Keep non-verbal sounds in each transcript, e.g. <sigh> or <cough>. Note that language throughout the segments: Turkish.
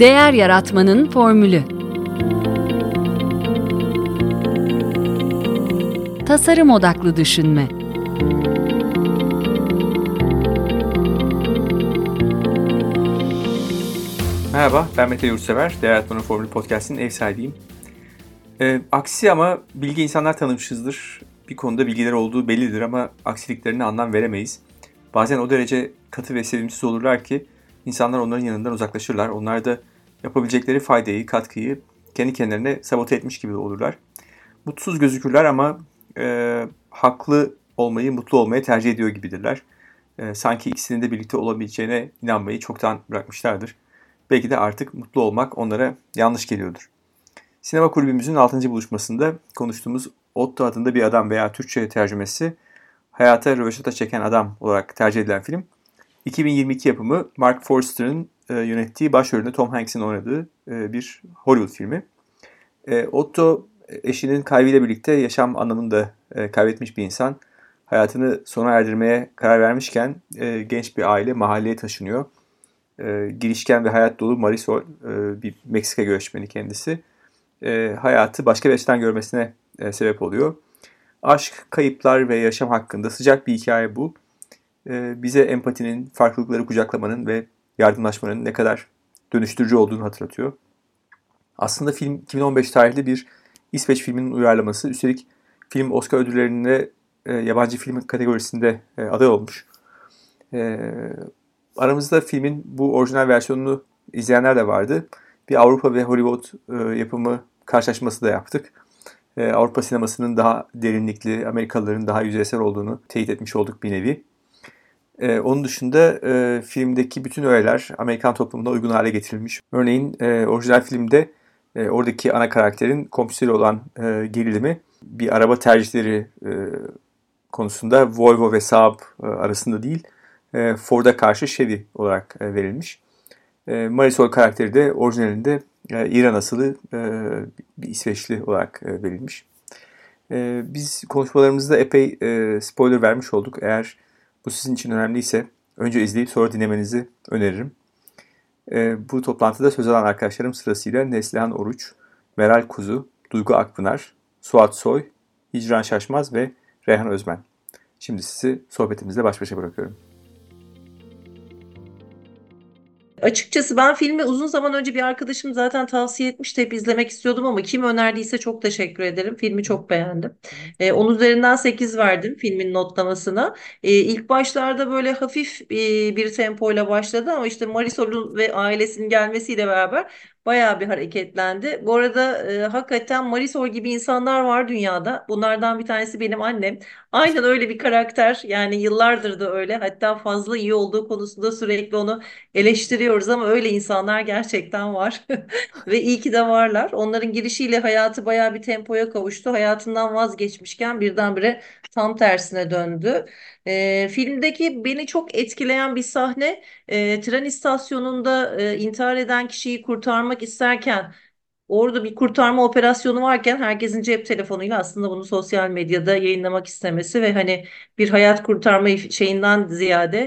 Değer Yaratmanın Formülü Tasarım Odaklı Düşünme Merhaba, ben Mete Yurtsever. Değer Yaratmanın Formülü Podcast'in ev sahibiyim. E, aksi ama bilgi insanlar tanımışızdır. Bir konuda bilgileri olduğu bellidir ama aksiliklerine anlam veremeyiz. Bazen o derece katı ve sevimsiz olurlar ki insanlar onların yanından uzaklaşırlar. Onlar da yapabilecekleri faydayı, katkıyı kendi kendilerine sabote etmiş gibi olurlar. Mutsuz gözükürler ama e, haklı olmayı, mutlu olmayı tercih ediyor gibidirler. E, sanki ikisinin de birlikte olabileceğine inanmayı çoktan bırakmışlardır. Belki de artık mutlu olmak onlara yanlış geliyordur. Sinema kulübümüzün 6. buluşmasında konuştuğumuz Otto adında bir adam veya Türkçe tercümesi hayata röveşata çeken adam olarak tercih edilen film 2022 yapımı Mark Forster'ın e, yönettiği başrolünde Tom Hanks'in oynadığı e, bir Hollywood filmi. E, Otto eşinin kaybıyla birlikte yaşam anlamında e, kaybetmiş bir insan. Hayatını sona erdirmeye karar vermişken e, genç bir aile mahalleye taşınıyor. E, girişken ve hayat dolu Marisol e, bir Meksika göçmeni kendisi. E, hayatı başka bir açıdan görmesine e, sebep oluyor. Aşk, kayıplar ve yaşam hakkında sıcak bir hikaye bu. E, bize empatinin, farklılıkları kucaklamanın ve yardımlaşmanın ne kadar dönüştürücü olduğunu hatırlatıyor. Aslında film 2015 tarihli bir İsveç filminin uyarlaması. Üstelik film Oscar ödüllerinde e, yabancı film kategorisinde e, aday olmuş. E, aramızda filmin bu orijinal versiyonunu izleyenler de vardı. Bir Avrupa ve Hollywood e, yapımı karşılaşması da yaptık. E, Avrupa sinemasının daha derinlikli, Amerikalıların daha yüzeysel olduğunu teyit etmiş olduk bir nevi. E, onun dışında e, filmdeki bütün öğeler Amerikan toplumuna uygun hale getirilmiş. Örneğin e, orijinal filmde e, oradaki ana karakterin komşusuyla olan e, gerilimi bir araba tercihleri e, konusunda Volvo ve Saab e, arasında değil e, Ford'a karşı Chevy olarak e, verilmiş. E, Marisol karakteri de orijinalinde e, İran asılı e, bir İsveçli olarak e, verilmiş. E, biz konuşmalarımızda epey e, spoiler vermiş olduk. Eğer bu sizin için önemliyse önce izleyip sonra dinlemenizi öneririm. E, bu toplantıda söz alan arkadaşlarım sırasıyla Neslihan Oruç, Meral Kuzu, Duygu Akpınar, Suat Soy, Hicran Şaşmaz ve Reyhan Özmen. Şimdi sizi sohbetimizle baş başa bırakıyorum. Açıkçası ben filmi uzun zaman önce bir arkadaşım zaten tavsiye etmişti. Hep izlemek istiyordum ama kim önerdiyse çok teşekkür ederim. Filmi çok beğendim. Ee, 10 üzerinden 8 verdim filmin notlamasına. Ee, ilk başlarda böyle hafif e, bir tempoyla başladı ama işte Marisol'un ve ailesinin gelmesiyle beraber bayağı bir hareketlendi. Bu arada e, hakikaten Marisol gibi insanlar var dünyada. Bunlardan bir tanesi benim annem. Aynen öyle bir karakter. Yani yıllardır da öyle. Hatta fazla iyi olduğu konusunda sürekli onu eleştiriyoruz ama öyle insanlar gerçekten var. <laughs> Ve iyi ki de varlar. Onların girişiyle hayatı bayağı bir tempoya kavuştu. Hayatından vazgeçmişken birdenbire tam tersine döndü. E, filmdeki beni çok etkileyen bir sahne e, tren istasyonunda e, intihar eden kişiyi kurtarmak isterken orada bir kurtarma operasyonu varken herkesin cep telefonuyla aslında bunu sosyal medyada yayınlamak istemesi ve hani bir hayat kurtarma şeyinden ziyade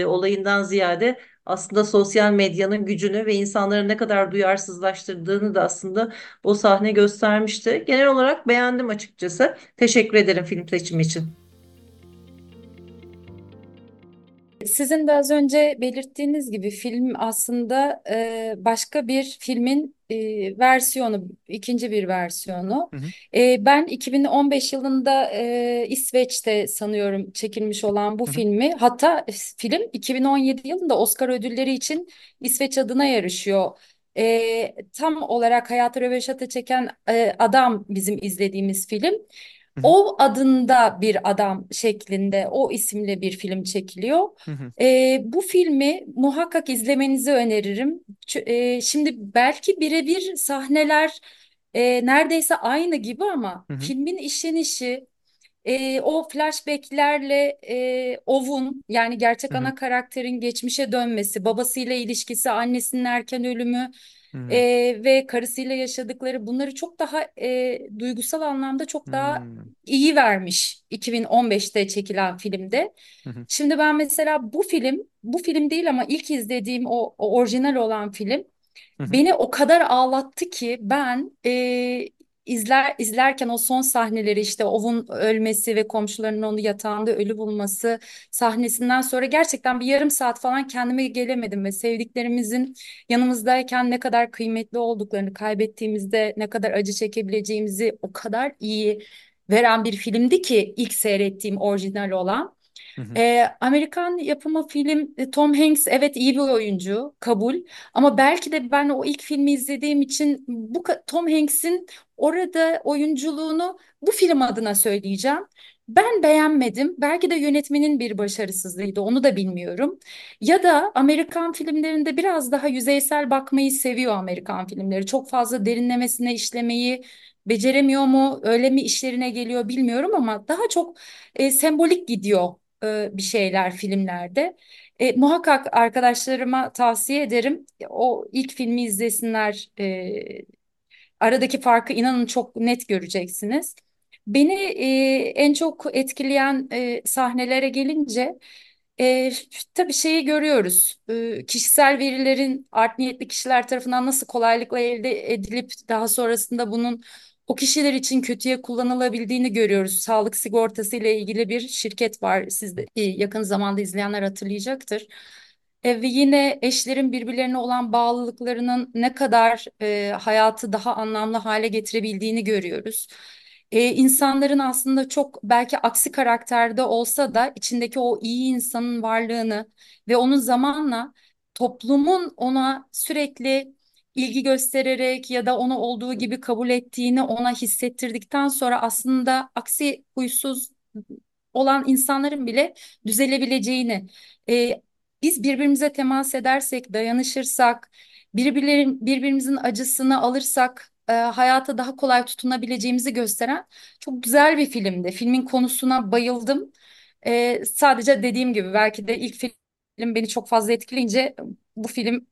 e, olayından ziyade aslında sosyal medyanın gücünü ve insanları ne kadar duyarsızlaştırdığını da aslında o sahne göstermişti. Genel olarak beğendim açıkçası. Teşekkür ederim film seçimi için. Sizin de az önce belirttiğiniz gibi film aslında e, başka bir filmin e, versiyonu, ikinci bir versiyonu. Hı hı. E, ben 2015 yılında e, İsveç'te sanıyorum çekilmiş olan bu hı hı. filmi, hatta film 2017 yılında Oscar ödülleri için İsveç adına yarışıyor. E, tam olarak hayatı röveşata çeken e, adam bizim izlediğimiz film. O adında bir adam şeklinde o isimle bir film çekiliyor. E, bu filmi muhakkak izlemenizi öneririm. E, şimdi belki birebir sahneler e, neredeyse aynı gibi ama filmin işlenişi, e, o flashbacklerle e, Ov'un yani gerçek ana karakterin geçmişe dönmesi, babasıyla ilişkisi, annesinin erken ölümü. E, ve karısıyla yaşadıkları bunları çok daha e, duygusal anlamda çok daha hmm. iyi vermiş 2015'te çekilen filmde. Şimdi ben mesela bu film, bu film değil ama ilk izlediğim o, o orijinal olan film Hı hı. Beni o kadar ağlattı ki ben izler izlerken o son sahneleri işte Ov'un ölmesi ve komşularının onu yatağında ölü bulması sahnesinden sonra gerçekten bir yarım saat falan kendime gelemedim ve sevdiklerimizin yanımızdayken ne kadar kıymetli olduklarını, kaybettiğimizde ne kadar acı çekebileceğimizi o kadar iyi veren bir filmdi ki ilk seyrettiğim orijinal olan. Hı hı. Ee, Amerikan yapımı film e, Tom Hanks evet iyi bir oyuncu kabul ama belki de ben o ilk filmi izlediğim için bu ka- Tom Hanks'in orada oyunculuğunu bu film adına söyleyeceğim. Ben beğenmedim. Belki de yönetmenin bir başarısızlığıydı. Onu da bilmiyorum. Ya da Amerikan filmlerinde biraz daha yüzeysel bakmayı seviyor Amerikan filmleri. Çok fazla derinlemesine işlemeyi beceremiyor mu? Öyle mi işlerine geliyor bilmiyorum ama daha çok e, sembolik gidiyor e, bir şeyler filmlerde. E, muhakkak arkadaşlarıma tavsiye ederim. O ilk filmi izlesinler. E, aradaki farkı inanın çok net göreceksiniz. Beni e, en çok etkileyen e, sahnelere gelince e, tabii şeyi görüyoruz. E, kişisel verilerin art niyetli kişiler tarafından nasıl kolaylıkla elde edilip daha sonrasında bunun o kişiler için kötüye kullanılabildiğini görüyoruz. Sağlık sigortası ile ilgili bir şirket var. Siz de yakın zamanda izleyenler hatırlayacaktır. E, ve yine eşlerin birbirlerine olan bağlılıklarının ne kadar e, hayatı daha anlamlı hale getirebildiğini görüyoruz. E, insanların aslında çok belki aksi karakterde olsa da içindeki o iyi insanın varlığını ve onun zamanla toplumun ona sürekli ilgi göstererek ya da onu olduğu gibi kabul ettiğini ona hissettirdikten sonra aslında aksi huysuz olan insanların bile düzelebileceğini, e, biz birbirimize temas edersek, dayanışırsak, birbirlerin, birbirimizin acısını alırsak, e, hayata daha kolay tutunabileceğimizi gösteren çok güzel bir filmdi. Filmin konusuna bayıldım. E, sadece dediğim gibi belki de ilk film beni çok fazla etkileyince bu film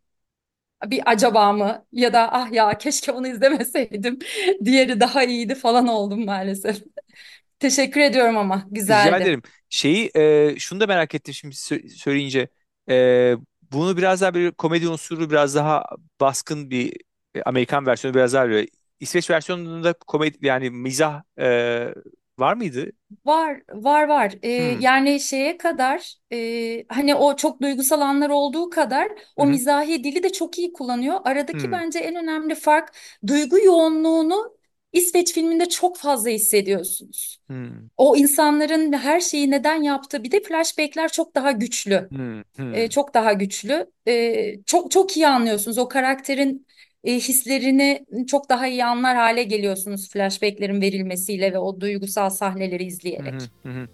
bir acaba mı ya da ah ya keşke bunu izlemeseydim <laughs> diğeri daha iyiydi falan oldum maalesef. <laughs> Teşekkür ediyorum ama Rica güzeldi. ederim. Şeyi e, şunu da merak ettim şimdi sö- söyleyince. E, bunu biraz daha bir komedi unsuru biraz daha baskın bir e, Amerikan versiyonu biraz daha böyle. İsveç versiyonunda komedi yani mizah e, var mıydı? Var var var Ee, Hmm. yani şeye kadar e, hani o çok duygusal anlar olduğu kadar Hı o hı. mizahi dili de çok iyi kullanıyor. Aradaki Hmm. bence en önemli fark duygu yoğunluğunu İsveç filminde çok fazla hissediyorsunuz. Hmm. O insanların her şeyi neden yaptığı bir de flashbackler çok daha güçlü. Hmm. e, Hmm. çok daha güçlü. E, çok çok iyi anlıyorsunuz. O karakterin e, hislerini çok daha iyi anlar hale geliyorsunuz flashbacklerin verilmesiyle ve o duygusal sahneleri hı. izleyerek. Hı hı.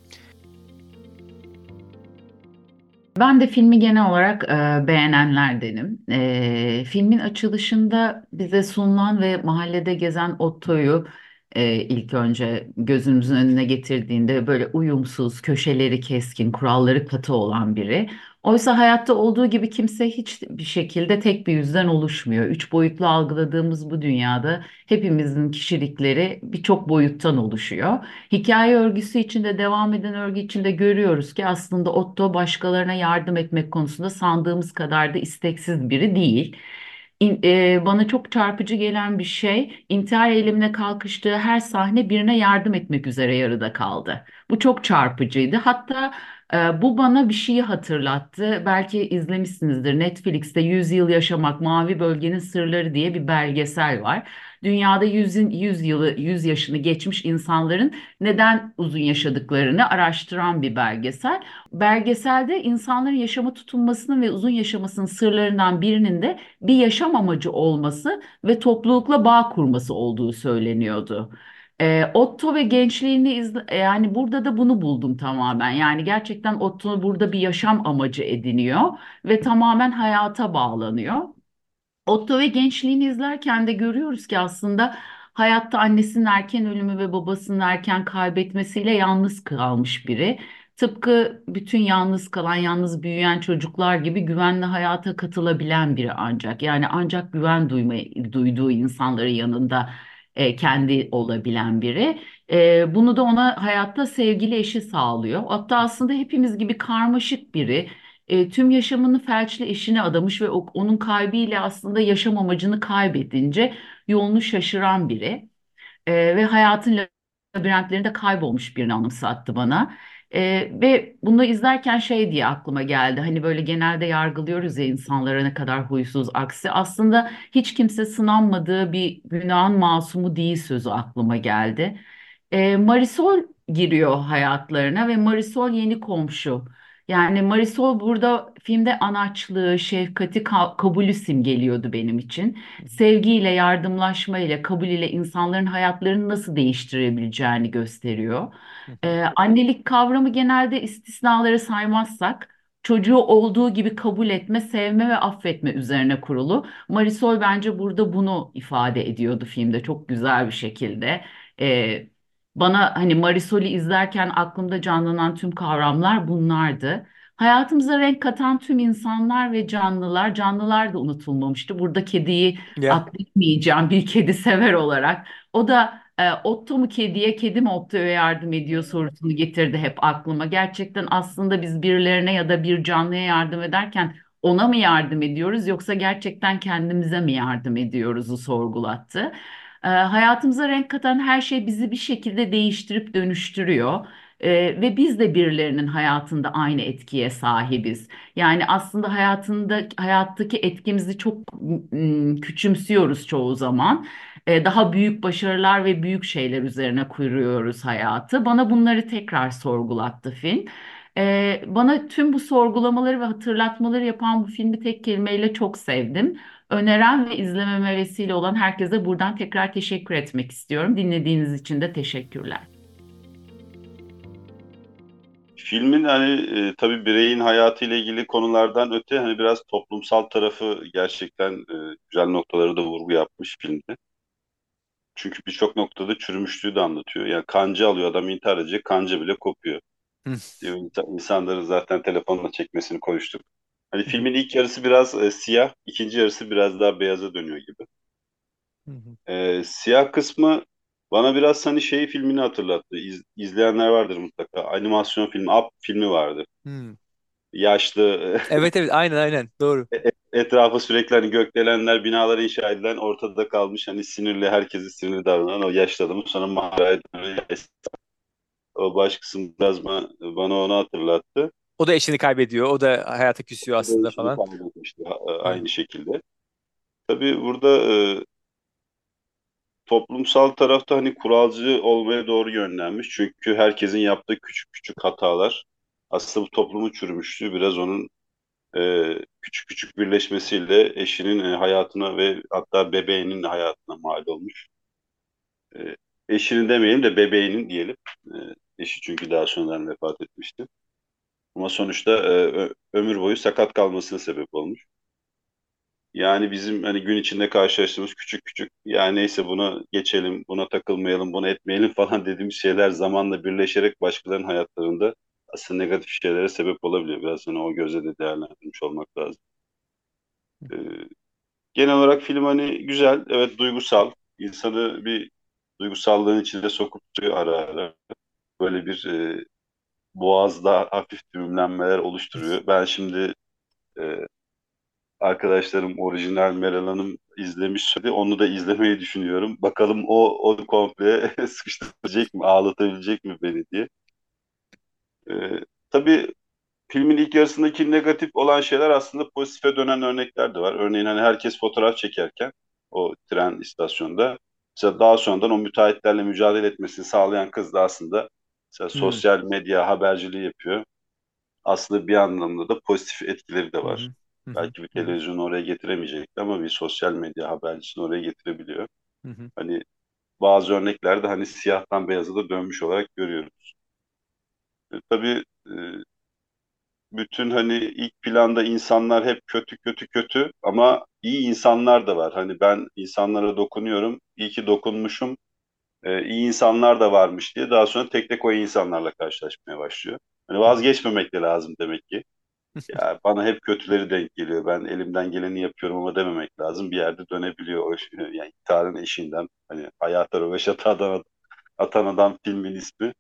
Ben de filmi genel olarak e, beğenenlerdenim. E, filmin açılışında bize sunulan ve mahallede gezen Otto'yu e, ilk önce gözümüzün önüne getirdiğinde böyle uyumsuz, köşeleri keskin, kuralları katı olan biri. Oysa hayatta olduğu gibi kimse hiçbir şekilde tek bir yüzden oluşmuyor. Üç boyutlu algıladığımız bu dünyada hepimizin kişilikleri birçok boyuttan oluşuyor. Hikaye örgüsü içinde devam eden örgü içinde görüyoruz ki aslında Otto başkalarına yardım etmek konusunda sandığımız kadar da isteksiz biri değil. E, bana çok çarpıcı gelen bir şey intihar eylemine kalkıştığı her sahne birine yardım etmek üzere yarıda kaldı. Bu çok çarpıcıydı. Hatta bu bana bir şeyi hatırlattı. Belki izlemişsinizdir. Netflix'te 100 Yıl Yaşamak, Mavi Bölgenin Sırları diye bir belgesel var. Dünyada 100, 100 yılı, 100 yaşını geçmiş insanların neden uzun yaşadıklarını araştıran bir belgesel. Belgeselde insanların yaşama tutunmasının ve uzun yaşamasının sırlarından birinin de bir yaşam amacı olması ve toplulukla bağ kurması olduğu söyleniyordu. E, Otto ve gençliğini izle, e, yani burada da bunu buldum tamamen. Yani gerçekten Otto burada bir yaşam amacı ediniyor ve tamamen hayata bağlanıyor. Otto ve gençliğini izlerken de görüyoruz ki aslında hayatta annesinin erken ölümü ve babasının erken kaybetmesiyle yalnız kalmış biri. Tıpkı bütün yalnız kalan, yalnız büyüyen çocuklar gibi güvenli hayata katılabilen biri ancak. Yani ancak güven duymayı, duyduğu insanların yanında e, kendi olabilen biri. E, bunu da ona hayatta sevgili eşi sağlıyor. Hatta aslında hepimiz gibi karmaşık biri e, tüm yaşamını felçli eşine adamış ve onun kaybıyla aslında yaşam amacını kaybedince yolunu şaşıran biri e, ve hayatın labirentlerinde kaybolmuş birini anımsattı bana. E, ve bunu izlerken şey diye aklıma geldi. Hani böyle genelde yargılıyoruz ya insanlara ne kadar huysuz aksi. Aslında hiç kimse sınanmadığı bir günahın masumu değil sözü aklıma geldi. E, Marisol giriyor hayatlarına ve Marisol yeni komşu. Yani Marisol burada filmde anaçlığı, şefkati, ka- kabulü simgeliyordu benim için sevgiyle, yardımlaşmayla, kabul ile insanların hayatlarını nasıl değiştirebileceğini gösteriyor. Ee, annelik kavramı genelde istisnaları saymazsak çocuğu olduğu gibi kabul etme, sevme ve affetme üzerine kurulu. Marisol bence burada bunu ifade ediyordu filmde çok güzel bir şekilde. Ee, bana hani Marisol'ü izlerken aklımda canlanan tüm kavramlar bunlardı. Hayatımıza renk katan tüm insanlar ve canlılar, canlılar da unutulmamıştı. Burada kediyi Ya. atlatmayacağım bir kedi sever olarak. O da e, Otto mu kediye, kedi mi Otto'ya yardım ediyor sorusunu getirdi hep aklıma. Gerçekten aslında biz birilerine ya da bir canlıya yardım ederken ona mı yardım ediyoruz yoksa gerçekten kendimize mi yardım ediyoruzu sorgulattı. E, hayatımıza renk katan her şey bizi bir şekilde değiştirip dönüştürüyor. Ee, ve biz de birilerinin hayatında aynı etkiye sahibiz. Yani aslında hayatında hayattaki etkimizi çok küçümsüyoruz çoğu zaman. Ee, daha büyük başarılar ve büyük şeyler üzerine kuruyoruz hayatı. Bana bunları tekrar sorgulattı film. Ee, bana tüm bu sorgulamaları ve hatırlatmaları yapan bu filmi tek kelimeyle çok sevdim. Öneren ve izlememe vesile olan herkese buradan tekrar teşekkür etmek istiyorum. Dinlediğiniz için de teşekkürler. Filmin hani e, tabii bireyin hayatıyla ilgili konulardan öte hani biraz toplumsal tarafı gerçekten e, güzel noktaları da vurgu yapmış filmde. Çünkü birçok noktada çürümüşlüğü de anlatıyor. Yani kanca alıyor adam intihar edecek kanca bile kopuyor. İnsanların zaten telefonla çekmesini konuştuk. Hani filmin ilk yarısı biraz e, siyah, ikinci yarısı biraz daha beyaza dönüyor gibi. E, siyah kısmı bana biraz hani şey filmini hatırlattı. İz, izleyenler vardır mutlaka. Animasyon filmi, Up filmi vardı. Yaşlı <laughs> Evet evet aynen aynen doğru. etrafı sürekli hani gökdelenler, binalar inşa edilen, ortada kalmış hani sinirli, herkesi sinirli davranan o yaşlı adamın sonra mağaraya dönüyor. O baş kısım biraz bana, bana onu hatırlattı. O da eşini kaybediyor. O da hayata küsüyor aslında falan. kaybetmişti a- aynı şekilde. Tabii burada e, toplumsal tarafta hani kuralcı olmaya doğru yönlenmiş. Çünkü herkesin yaptığı küçük küçük hatalar aslında bu toplumu çürümüştü. Biraz onun e, küçük küçük birleşmesiyle eşinin e, hayatına ve hatta bebeğinin hayatına mal olmuş. E, eşinin demeyelim de bebeğinin diyelim. E, eşi çünkü daha sonradan vefat etmişti. Ama sonuçta e, ömür boyu sakat kalmasına sebep olmuş. Yani bizim hani gün içinde karşılaştığımız küçük küçük ya neyse buna geçelim, buna takılmayalım, bunu etmeyelim <laughs> falan dediğimiz şeyler zamanla birleşerek başkalarının hayatlarında aslında negatif şeylere sebep olabiliyor. Biraz hani o gözle de değerlendirmiş olmak lazım. Ee, genel olarak film hani güzel, evet duygusal. İnsanı bir duygusallığın içine sokup ara ara. Böyle bir e, boğazda hafif düğümlenmeler oluşturuyor. Ben şimdi e, arkadaşlarım orijinal Meral Hanım izlemiş söyledi. Onu da izlemeyi düşünüyorum. Bakalım o onu komple <laughs> sıkıştıracak mı, ağlatabilecek mi beni diye. Ee, tabii filmin ilk yarısındaki negatif olan şeyler aslında pozitife dönen örnekler de var. Örneğin hani herkes fotoğraf çekerken o tren istasyonda mesela daha sonradan o müteahhitlerle mücadele etmesini sağlayan kız da aslında mesela Hmm. sosyal medya haberciliği yapıyor. Aslında bir anlamda da pozitif etkileri de var. hı. Belki bir televizyonu oraya getiremeyecekti ama bir sosyal medya habercisini oraya getirebiliyor. Hı hı. Hani bazı örneklerde hani siyahtan beyaza da dönmüş olarak görüyoruz. E, tabii e, bütün hani ilk planda insanlar hep kötü kötü kötü ama iyi insanlar da var. Hani ben insanlara dokunuyorum, iyi ki dokunmuşum, e, iyi insanlar da varmış diye daha sonra tek tek o iyi insanlarla karşılaşmaya başlıyor. Hani vazgeçmemek de lazım demek ki. <laughs> Ya bana hep kötüleri denk geliyor. Ben elimden geleni yapıyorum ama dememek lazım. Bir yerde dönebiliyor. O, yani intiharın eşiğinden. Hani hayata röveş atan, atan adam filmin ismi.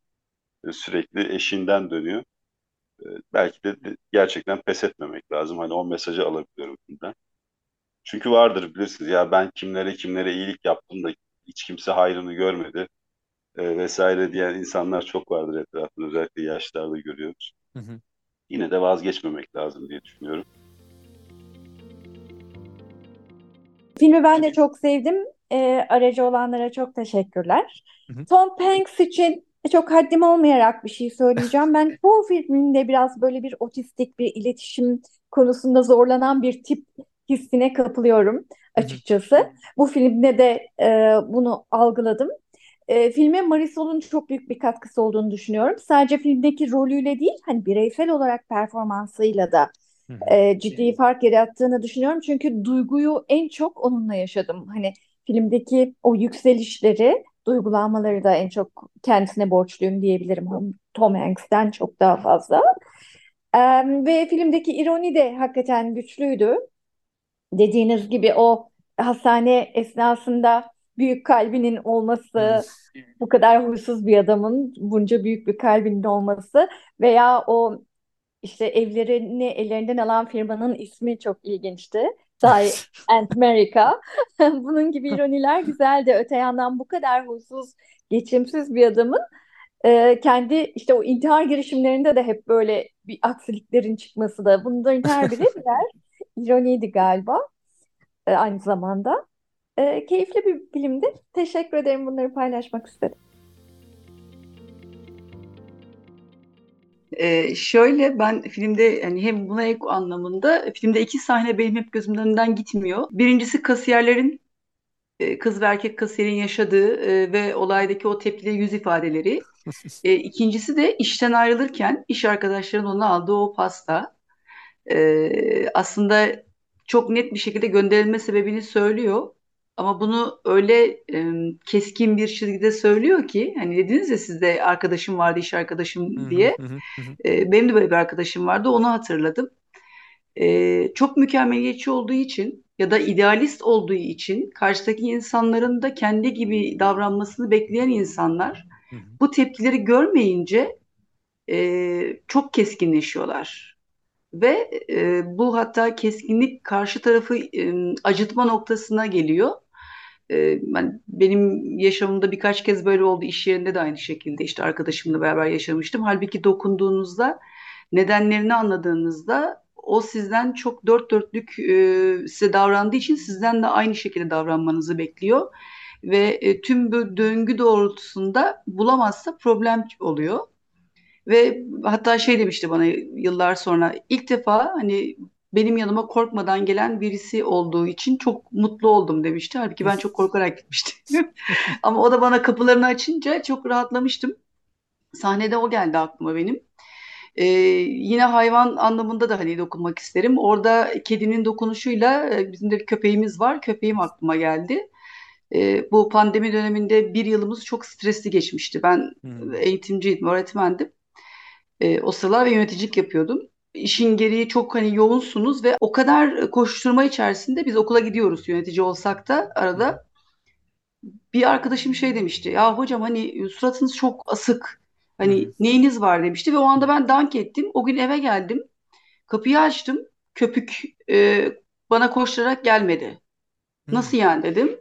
E, Sürekli eşiğinden dönüyor. e, belki de, gerçekten pes etmemek lazım. Hani o mesajı alabiliyorum filmden. Çünkü vardır bilirsiniz ya ben kimlere kimlere iyilik yaptım da hiç kimse hayrını görmedi e, vesaire diyen insanlar çok vardır etrafında özellikle yaşlarda görüyoruz. Hı hı. Yine de vazgeçmemek lazım diye düşünüyorum. Filmi ben de çok sevdim. E, aracı olanlara çok teşekkürler. Hı hı. Tom Hanks için çok haddim olmayarak bir şey söyleyeceğim. Ben <laughs> çoğu filminde biraz böyle bir otistik bir iletişim konusunda zorlanan bir tip hissine kapılıyorum açıkçası. Hı hı. Bu filmde de e, bunu algıladım. E, filme Marisol'un çok büyük bir katkısı olduğunu düşünüyorum. Sadece filmdeki rolüyle değil, hani bireysel olarak performansıyla da e, ciddi fark yarattığını düşünüyorum. Çünkü duyguyu en çok onunla yaşadım. Hani filmdeki o yükselişleri, duygulanmaları da en çok kendisine borçluyum diyebilirim. Tom Hanks'ten çok daha fazla. E, ve filmdeki ironi de hakikaten güçlüydü. Dediğiniz gibi o hastane esnasında büyük kalbinin olması, bu kadar huysuz bir adamın bunca büyük bir kalbinin olması veya o işte evlerini ellerinden alan firmanın ismi çok ilginçti. Die and America. Bunun gibi ironiler güzeldi. Öte yandan bu kadar huysuz, geçimsiz bir adamın e, kendi işte o intihar girişimlerinde de hep böyle bir aksiliklerin çıkması da bunların her biri birer ironiydi galiba e, aynı zamanda. E, keyifli bir filmdi. Teşekkür ederim bunları paylaşmak istedim. Ee, şöyle ben filmde yani hem buna ek anlamında filmde iki sahne benim hep gözümden önünden gitmiyor. Birincisi kasiyerlerin e, kız ve erkek kasiyerin yaşadığı e, ve olaydaki o tepkili yüz ifadeleri. <laughs> e, ikincisi de işten ayrılırken iş arkadaşlarının ona aldığı o pasta. E, aslında çok net bir şekilde gönderilme sebebini söylüyor. Ama bunu öyle e, keskin bir çizgide söylüyor ki hani dediniz ya sizde arkadaşım vardı iş arkadaşım diye. E, benim de böyle bir arkadaşım vardı onu hatırladım. E, çok mükemmeliyetçi olduğu için ya da idealist olduğu için karşıdaki insanların da kendi gibi davranmasını bekleyen insanlar bu tepkileri görmeyince e, çok keskinleşiyorlar. Ve e, bu hatta keskinlik karşı tarafı e, acıtma noktasına geliyor. E, ben benim yaşamımda birkaç kez böyle oldu. İş yerinde de aynı şekilde işte arkadaşımla beraber yaşamıştım. Halbuki dokunduğunuzda nedenlerini anladığınızda o sizden çok dört dörtlük e, size davrandığı için sizden de aynı şekilde davranmanızı bekliyor. Ve e, tüm bu döngü doğrultusunda bulamazsa problem oluyor. Ve hatta şey demişti bana yıllar sonra ilk defa hani benim yanıma korkmadan gelen birisi olduğu için çok mutlu oldum demişti. Halbuki ben çok korkarak gitmiştim. <laughs> Ama o da bana kapılarını açınca çok rahatlamıştım. Sahnede o geldi aklıma benim. Ee, yine hayvan anlamında da hani dokunmak isterim. Orada kedinin dokunuşuyla e, bizim de bir köpeğimiz var. Köpeğim aklıma geldi. Ee, bu pandemi döneminde bir yılımız çok stresli geçmişti. Ben hmm. eğitimciydim, öğretmendim. E, o sıralar ve yöneticilik yapıyordum. İşin gereği çok hani yoğunsunuz ve o kadar koşturma içerisinde biz okula gidiyoruz yönetici olsak da arada. Bir arkadaşım şey demişti. Ya hocam hani suratınız çok asık. Hani hmm. neyiniz var demişti ve o anda ben dank ettim. O gün eve geldim. Kapıyı açtım. Köpük e, bana koşturarak gelmedi. Hmm. Nasıl yani dedim.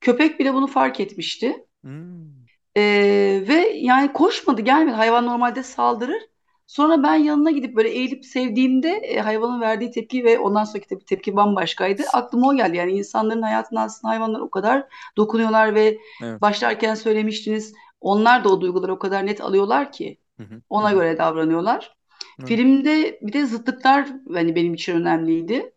Köpek bile bunu fark etmişti. Hmm. E, ve yani koşmadı gelmedi. Hayvan normalde saldırır. Sonra ben yanına gidip böyle eğilip sevdiğimde e, hayvanın verdiği tepki ve ondan sonraki tepki, tepki bambaşkaydı. Aklıma o geldi. Yani insanların hayatına aslında hayvanlar o kadar dokunuyorlar ve evet. başlarken söylemiştiniz. Onlar da o duyguları o kadar net alıyorlar ki ona göre davranıyorlar. Hı. Filmde bir de zıtlıklar hani benim için önemliydi.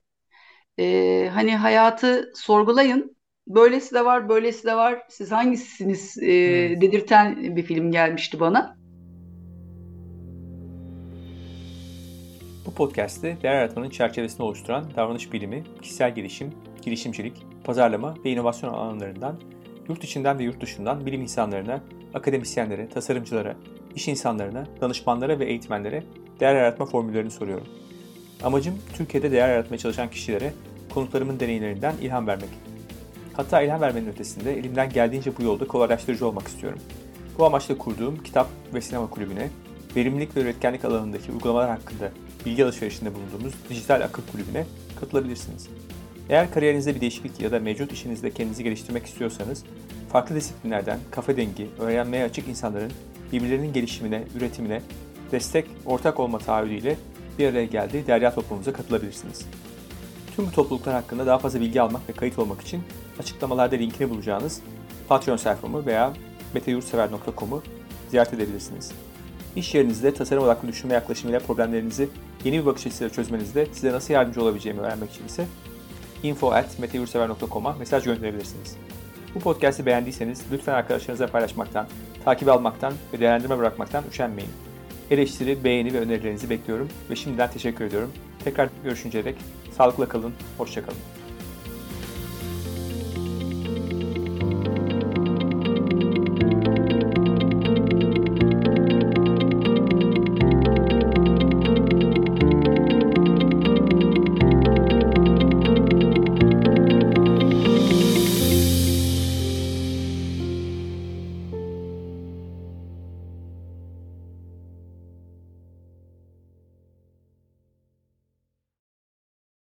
Ee, hani hayatı sorgulayın. Böylesi de var, böylesi de var. Siz hangisiniz e, dedirten bir film gelmişti bana. Podcast'te değer yaratmanın çerçevesini oluşturan davranış bilimi, kişisel gelişim, girişimcilik, pazarlama ve inovasyon alanlarından yurt içinden ve yurt dışından bilim insanlarına, akademisyenlere, tasarımcılara, iş insanlarına, danışmanlara ve eğitmenlere değer yaratma formüllerini soruyorum. Amacım Türkiye'de değer yaratmaya çalışan kişilere konuklarımın deneyimlerinden ilham vermek. Hatta ilham vermenin ötesinde elimden geldiğince bu yolda kolaylaştırıcı olmak istiyorum. Bu amaçla kurduğum kitap ve sinema kulübüne verimlilik ve üretkenlik alanındaki uygulamalar hakkında bilgi alışverişinde bulunduğumuz Dijital Akıl Kulübü'ne katılabilirsiniz. Eğer kariyerinizde bir değişiklik ya da mevcut işinizde kendinizi geliştirmek istiyorsanız, farklı disiplinlerden kafa dengi, öğrenmeye açık insanların birbirlerinin gelişimine, üretimine destek, ortak olma taahhüdüyle bir araya geldiği derya toplumumuza katılabilirsiniz. Tüm bu topluluklar hakkında daha fazla bilgi almak ve kayıt olmak için açıklamalarda linkini bulacağınız Patreon sayfamı veya meteyurtsever.com'u ziyaret edebilirsiniz. İş yerinizde tasarım odaklı düşünme yaklaşımıyla problemlerinizi yeni bir bakış açısıyla çözmenizde size nasıl yardımcı olabileceğimi öğrenmek için ise info.meteyursever.com'a mesaj gönderebilirsiniz. Bu podcast'i beğendiyseniz lütfen arkadaşlarınızla paylaşmaktan, takip almaktan ve değerlendirme bırakmaktan üşenmeyin. Eleştiri, beğeni ve önerilerinizi bekliyorum ve şimdiden teşekkür ediyorum. Tekrar görüşünceye dek sağlıkla kalın, hoşçakalın.